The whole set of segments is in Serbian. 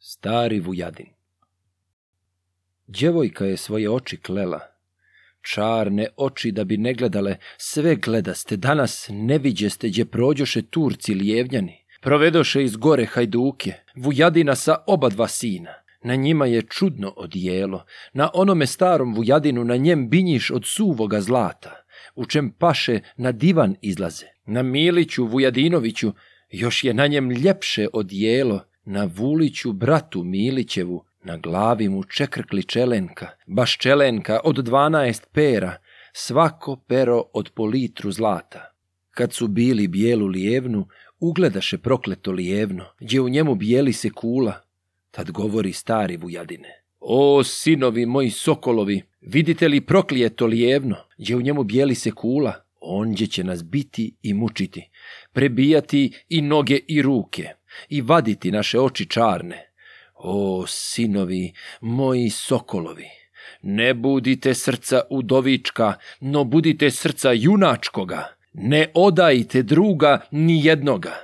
Stari vujadin. Djevojka je svoje oči klela. Čarne oči da bi ne gledale, sve gledaste, danas ne viđeste gdje prođoše Turci lijevnjani. Provedoše iz gore hajduke, vujadina sa oba dva sina. Na njima je čudno odijelo, na onome starom vujadinu na njem binjiš od suvoga zlata, u čem paše na divan izlaze. Na Miliću Vujadinoviću još je na njem ljepše odijelo, na Vuliću bratu Milićevu, na glavi mu čekrkli čelenka, baš čelenka od dvanaest pera, svako pero od po zlata. Kad su bili bijelu lijevnu, ugledaše prokleto lijevno, gdje u njemu bijeli se kula. Tad govori stari vujadine. O, sinovi moji sokolovi, vidite li proklijeto lijevno, gdje u njemu bijeli se kula? Ondje će nas biti i mučiti, prebijati i noge i ruke i vaditi naše oči čarne. O, sinovi, moji sokolovi, ne budite srca udovička, no budite srca junačkoga. Ne odajte druga ni jednoga.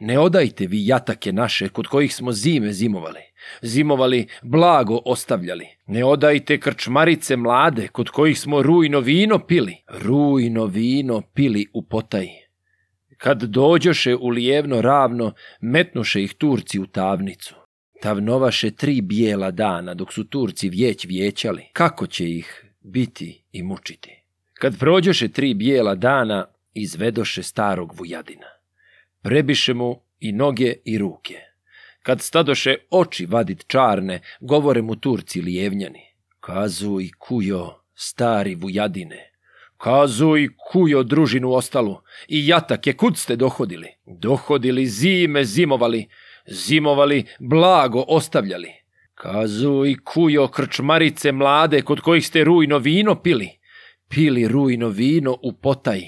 Ne odajte vi jatake naše kod kojih smo zime zimovali, zimovali blago ostavljali. Ne odajte krčmarice mlade kod kojih smo rujno vino pili, rujno vino pili u potaji. Kad dođoše u lijevno ravno, metnuše ih Turci u tavnicu. Tavnovaše tri bijela dana, dok su Turci vjeć vijećali. Kako će ih biti i mučiti? Kad prođoše tri bijela dana, izvedoše starog vujadina. Prebiše mu i noge i ruke. Kad stadoše oči vadit čarne, govore mu Turci lijevnjani. Kazu i kujo, stari vujadine, Kazuj kujo družinu ostalu, i jatak je kud ste dohodili? Dohodili zime zimovali, zimovali blago ostavljali. Kazuj kujo krčmarice mlade kod kojih ste rujno vino pili, pili rujno vino u potaj,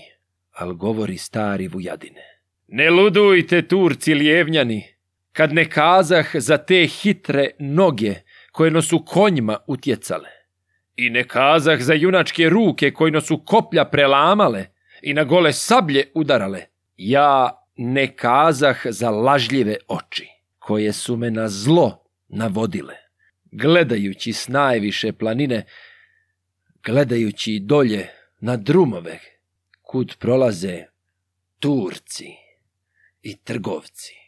al govori stari vujadine. Ne ludujte, Turci lijevnjani, kad ne kazah za te hitre noge koje nas u konjima utjecale. I ne kazah za junačke ruke kojno su koplja prelamale i na gole sablje udarale. Ja ne kazah za lažljive oči koje su me na zlo navodile. Gledajući s najviše planine, gledajući dolje na drumove, kud prolaze Turci i trgovci.